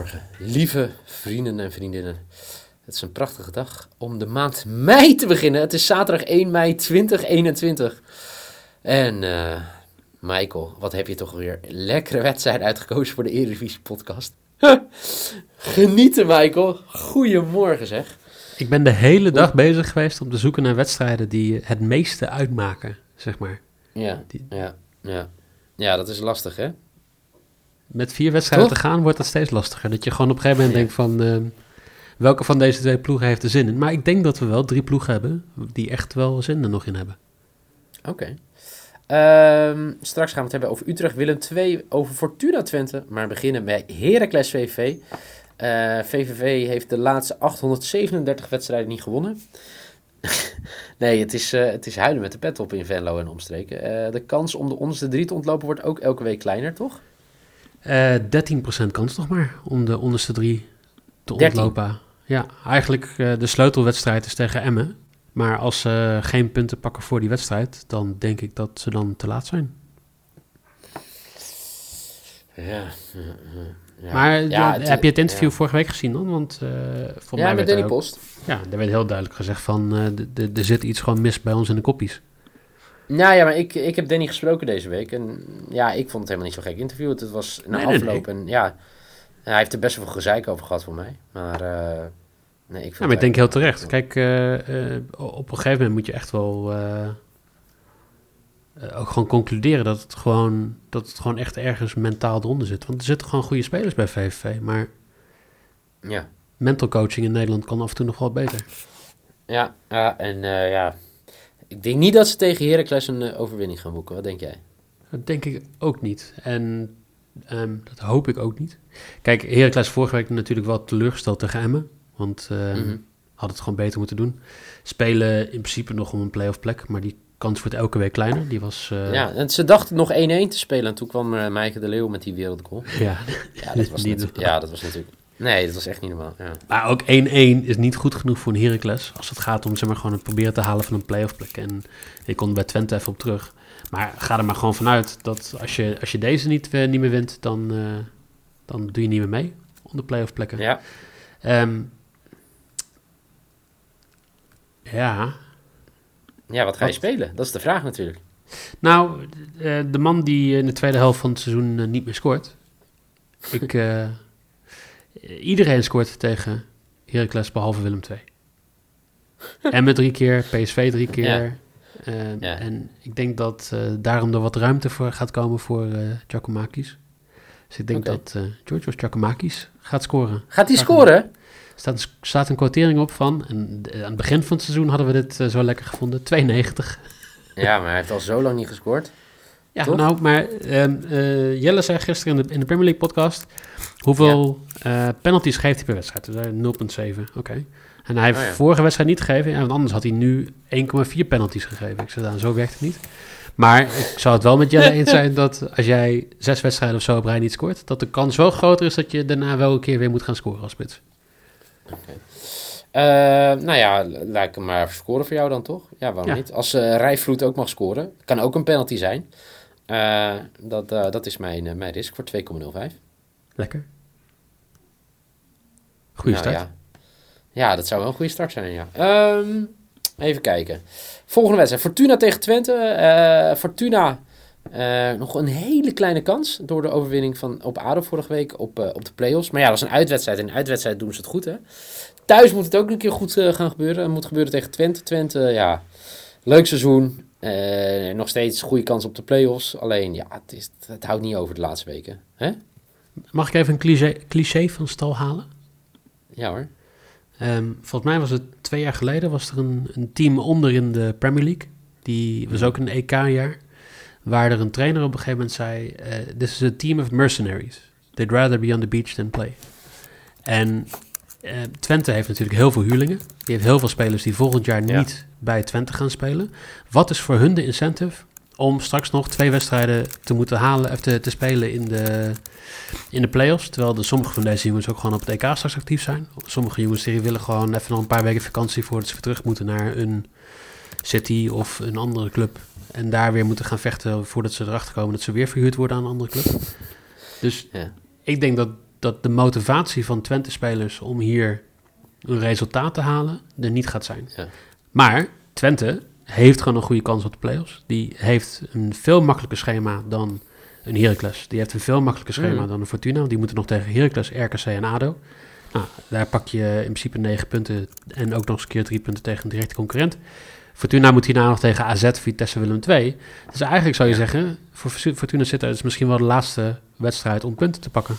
Goedemorgen, lieve vrienden en vriendinnen. Het is een prachtige dag om de maand mei te beginnen. Het is zaterdag 1 mei 2021. En uh, Michael, wat heb je toch weer lekkere wedstrijd uitgekozen voor de Eredivisie podcast. Genieten Michael, goedemorgen zeg. Ik ben de hele dag bezig geweest om te zoeken naar wedstrijden die het meeste uitmaken, zeg maar. Ja, ja, ja. ja dat is lastig hè? Met vier wedstrijden te gaan wordt dat steeds lastiger. Dat je gewoon op een gegeven moment denkt van... Uh, welke van deze twee ploegen heeft er zin in? Maar ik denk dat we wel drie ploegen hebben die echt wel zin er nog in hebben. Oké. Um, straks gaan we het hebben over Utrecht, Willem 2, over Fortuna Twente. Maar beginnen bij Heracles. Uh, VVV heeft de laatste 837 wedstrijden niet gewonnen. nee, het is, uh, het is huilen met de pet op in Venlo en omstreken. Uh, de kans om de onderste drie te ontlopen wordt ook elke week kleiner, toch? Uh, 13% kans nog maar om de onderste drie te 13. ontlopen. Ja, eigenlijk uh, de sleutelwedstrijd is tegen Emmen. Maar als ze geen punten pakken voor die wedstrijd, dan denk ik dat ze dan te laat zijn. Ja. ja. Maar ja, het, heb je het interview ja. vorige week gezien dan? Want, voor ja, mij met Danny Post. Ja, daar werd heel duidelijk gezegd van, er zit iets gewoon mis bij ons in de koppies. Nou ja, maar ik, ik heb Danny gesproken deze week. En ja, ik vond het helemaal niet zo gek interview. Het was na nee, afloop. Nee. En ja, hij heeft er best wel veel gezeik over gehad voor mij. Maar uh, nee, ik vind ja, maar ik denk heel terecht. Kijk, uh, uh, op een gegeven moment moet je echt wel ook gewoon concluderen dat het gewoon, dat het gewoon echt ergens mentaal eronder zit. Want er zitten gewoon goede spelers bij VVV. Maar ja. mental coaching in Nederland kan af en toe nog wel beter. Ja, ja en ja, ik denk niet dat ze tegen Heracles een uh, overwinning gaan boeken. Wat denk jij? Dat denk ik ook niet. En um, dat hoop ik ook niet. Kijk, Heracles vorige week natuurlijk wel teleurgesteld tegen Emmen. Want uh, mm -hmm. had het gewoon beter moeten doen. Spelen in principe nog om een play-off plek. Maar die kans wordt elke week kleiner. Die was, uh... Ja, en ze dachten nog 1-1 te spelen. En toen kwam uh, Maaike de Leeuw met die wereldgoal. Ja, ja, dat, was ja dat was natuurlijk... Nee, dat was echt niet normaal. Ja. Maar ook 1-1 is niet goed genoeg voor een Heracles. Als het gaat om zeg maar, gewoon het proberen te halen van een play-off plek. En ik kon bij Twente even op terug. Maar ga er maar gewoon vanuit dat als je, als je deze niet, uh, niet meer wint, dan, uh, dan doe je niet meer mee om de play-off plekken. Ja. Um, ja. Ja, wat ga je wat? spelen? Dat is de vraag natuurlijk. Nou, uh, de man die in de tweede helft van het seizoen niet meer scoort. Ik iedereen scoort tegen Heracles behalve Willem II. en met drie keer, PSV drie keer. Ja. Uh, ja. En ik denk dat uh, daarom er wat ruimte voor gaat komen voor uh, Giacomakis. Dus ik denk okay. dat uh, Georgios Giacomakis gaat scoren. Gaat hij scoren? Er staat, staat een quotering op van, en aan het begin van het seizoen hadden we dit zo lekker gevonden, 92. ja, maar hij heeft al zo lang niet gescoord. Ja, Toch? nou, maar Jelle zei gisteren in de, in de Premier League podcast... Hoeveel ja. uh, penalties geeft hij per wedstrijd? 0,7, oké. Okay. En hij heeft oh, ja. vorige wedstrijd niet gegeven. Want anders had hij nu 1,4 penalties gegeven. Ik zei, dan, zo werkt het niet. Maar ik zou het wel met Jelle eens zijn dat als jij zes wedstrijden of zo op rij niet scoort... dat de kans wel groter is dat je daarna wel een keer weer moet gaan scoren als spits. Okay. Uh, nou ja, lijkt hem maar scoren voor jou dan toch? Ja, waarom ja. niet? Als uh, Rijvloed ook mag scoren, kan ook een penalty zijn. Uh, dat, dat is mijn, mijn risk voor 2,05. Lekker. Goeie nou, start. Ja. ja. dat zou wel een goede start zijn, ja. Um, even kijken. Volgende wedstrijd. Fortuna tegen Twente. Fortuna uh, nog een hele kleine kans door de overwinning van op ADO vorige week op, uh, op de play-offs. Maar ja, dat is een uitwedstrijd. En in uitwedstrijd doen ze het goed, hè. Thuis moet het ook een keer goed gaan gebeuren. Het moet gebeuren tegen Twente. Twente, ja, leuk seizoen. Nog steeds goede kans op de play-offs. Alleen, ja, het, is, het houdt niet over de laatste weken. Hè? Mag ik even een cliché, cliché van stal halen? Ja hoor. Um, volgens mij was het twee jaar geleden was er een, een team onder in de Premier League. Die was ook een EK-jaar. Waar er een trainer op een gegeven moment zei... eh, This is a team of mercenaries. They'd rather be on the beach than play. En eh, Twente heeft natuurlijk heel veel huurlingen. Die heeft heel veel spelers die volgend jaar Ja. Bij Twente gaan spelen. Wat is voor hun de incentive om straks nog twee wedstrijden te moeten halen... of te, te spelen in de, in de play-offs? Terwijl de, sommige van deze jongens ook gewoon op het EK straks actief zijn. Sommige jongens die willen gewoon even nog een paar weken vakantie... voordat ze weer terug moeten naar een City of een andere club. En daar weer moeten gaan vechten voordat ze erachter komen... dat ze weer verhuurd worden aan een andere club. Dus Ja. ik denk dat, dat de motivatie van Twente-spelers om hier een resultaat te halen er niet gaat zijn. Ja. Maar Twente heeft gewoon een goede kans op de play-offs. Die heeft een veel makkelijker schema dan een Heracles. Die heeft een veel makkelijker schema Mm. dan een Fortuna. Die moeten nog tegen Heracles, RKC en ADO. Nou, daar pak je in principe negen punten en ook nog eens een keer drie punten tegen een directe concurrent. Fortuna moet hierna nog tegen AZ, Vitesse, Willem II. Dus eigenlijk zou je zeggen, voor Fortuna zit er is misschien wel de laatste wedstrijd om punten te pakken.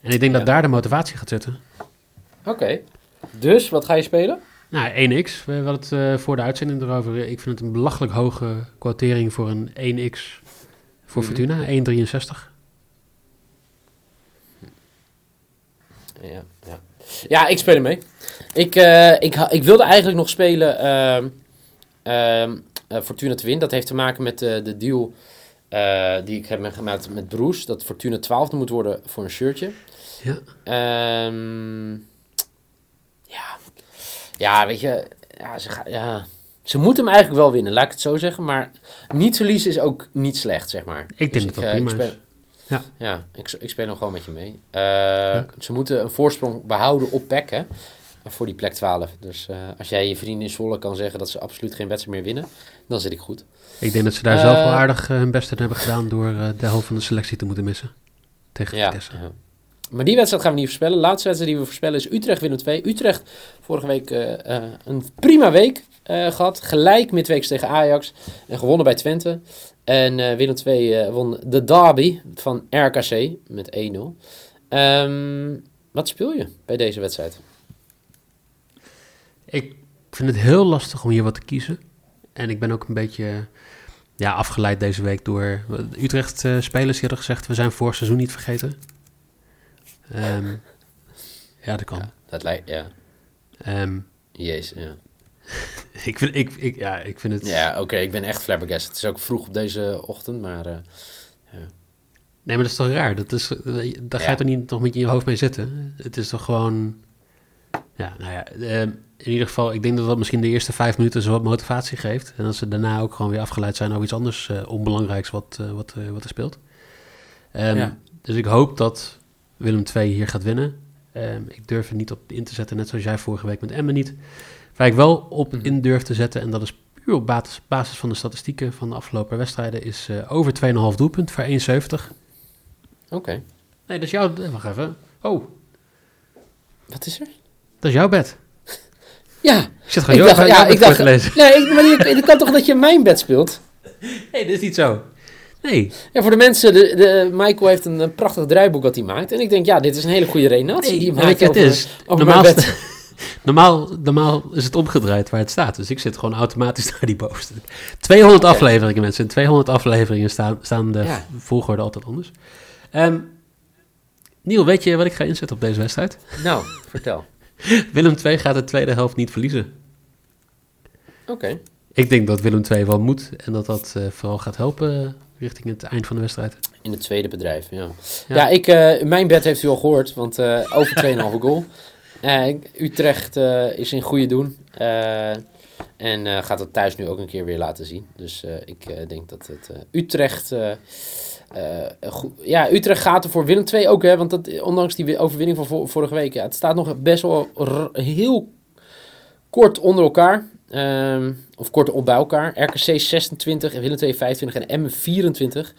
En ik denk Ja. dat daar de motivatie gaat zitten. Oké. Dus, wat ga je spelen? Nou, 1x. We hadden het eh, voor de uitzending erover. Ik vind het een belachelijk hoge quotering voor een 1x voor Mhm. Fortuna. 1,63. Ja, ja. ja ik speel er mee. Ik, eh, ik, ik wilde eigenlijk nog spelen eh, Fortuna te winnen. Dat heeft te maken met de deal die ik heb gemaakt met Broes. Dat Fortuna 12 moet worden voor een shirtje. Ja. Ehm. Ja, weet je. Ja ze, ga- ja, ze moeten hem eigenlijk wel winnen, laat ik het zo zeggen. Maar niet verliezen is ook niet slecht, zeg maar. Ik denk dat dat eh, prima speel- is. Ja. ja, ik, ik speel nog gewoon met je mee. Eh, Ze moeten een voorsprong behouden op PEC, hè, voor die plek 12. Dus eh, als jij je vrienden in Zwolle kan zeggen dat ze absoluut geen wedstrijd meer winnen, dan zit ik goed. Ik denk dat ze daar zelf wel aardig hun best in hebben gedaan door de helft van de selectie te moeten missen. Tegen Ja, Vitesse. ja. Maar die wedstrijd gaan we niet voorspellen. De laatste wedstrijd die we voorspellen is Utrecht-Willem 2. Utrecht vorige week eh, eh, een prima week eh, gehad. Gelijk midweeks tegen Ajax. En gewonnen bij Twente. En eh, Willem 2 won de derby van RKC met 1-0. Ehm, wat speel je bij deze wedstrijd? Ik vind het heel lastig om hier wat te kiezen. En ik ben ook een beetje ja, afgeleid deze week door Utrecht-spelers die gezegd... we zijn vorig seizoen niet vergeten. Ehm, ja, dat kan. Ja, dat lijkt, ja. Jezus, ja. ik, vind, ik, ik, ja, ik vind het... Ja, oké, ik ben echt flabbergasted. Het is ook vroeg op deze ochtend, maar... eh, Nee, maar dat is toch raar? Dat is, eh, daar ga je toch niet toch met je in je hoofd mee zitten? Het is toch gewoon... Ja, nou ja, ehm, in ieder geval, ik denk dat dat misschien de eerste vijf minuten zo wat motivatie geeft. En dat ze daarna ook gewoon weer afgeleid zijn over iets anders eh, onbelangrijks wat, wat, wat er speelt. Ja. Dus ik hoop dat Willem II hier gaat winnen. Ehm, ik durf er niet op in te zetten, net zoals jij vorige week met Emmen niet. Waar ik wel op Mhm. in durf te zetten, en dat is puur op basis, basis van de statistieken van de afgelopen wedstrijden, is eh, over 2,5 doelpunt voor 1,70. Oké. Nee, dat is jouw... eh, Wacht even. Oh, Wat is er? dat is jouw bed. Ja, Ik zit gewoon ik dacht, ja, ik dacht, nee, ik, maar je- het kan toch dat je mijn bed speelt? Nee, dit is niet zo. Nee. Ja, voor de mensen, de, de, Michael heeft een, prachtig draaiboek dat hij maakt. En ik denk, ja, dit is een hele goede renatie die nee maakt je, het is... over Normaal, normaal, normaal is het omgedraaid waar het staat. Dus ik zit gewoon automatisch naar die bovenste. 200 Oké. afleveringen, mensen. In 200 afleveringen staan, staan de Ja. volgorde altijd anders. Ehm Niel, weet je wat ik ga inzetten op deze wedstrijd? Nou, vertel. Willem II gaat de tweede helft niet verliezen. Oké. Ik denk dat Willem II wel moet en dat dat eh, vooral gaat helpen richting het eind van de wedstrijd. In het tweede bedrijf, ja. Ja. Ja, ik, eh, mijn bed heeft u al gehoord, want eh, over 2,5 goal. Eh, Utrecht is in goede doen. en gaat het thuis nu ook een keer weer laten zien. Dus ik denk dat het Utrecht... goed, ja, Utrecht gaat er voor Willem 2 ook, hè. Want dat, ondanks die overwinning van vo- vorige week... Ja, het staat nog best wel heel kort onder elkaar. Ehm, of kort op bij elkaar. RKC 26, Willem 2 25 en Emmen 24.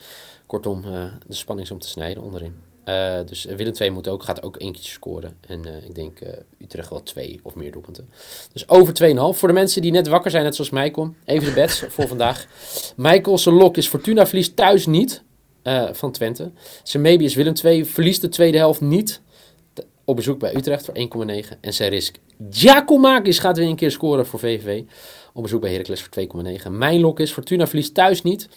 Kortom, eh, de spanning is om te snijden onderin. Eh, dus Willem 2 moet ook, gaat ook één keertje scoren. En eh, ik denk Utrecht wel twee of meer doelpunten. Dus over 2,5. Voor de mensen die net wakker zijn, net zoals Michael. Even de bets voor vandaag. Michael, zijn lok is Fortuna verliest thuis niet van Twente. Zijn maybe is Willem 2 verliest de tweede helft niet. Op bezoek bij Utrecht voor 1,9. En zijn risk Giacomakis gaat weer een keer scoren voor VVV. op bezoek bij Heracles voor 2,9. Mijn lok is Fortuna verliest thuis niet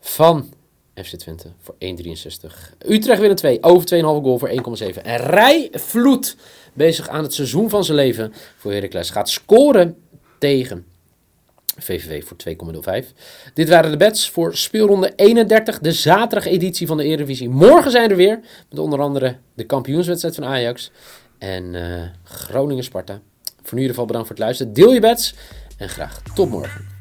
van FC Twente voor 1,63. Utrecht winnen 2, over 2,5 goal voor 1,7. En Rijvloed, bezig aan het seizoen van zijn leven voor Heracles, gaat scoren tegen VVV voor 2,05. Dit waren de bets voor speelronde 31, de zaterdag editie van de Eredivisie. Morgen zijn er weer, met onder andere de kampioenswedstrijd van Ajax en uh, Groningen-Sparta. Voor nu in ieder geval bedankt voor het luisteren. Deel je bets en graag tot morgen.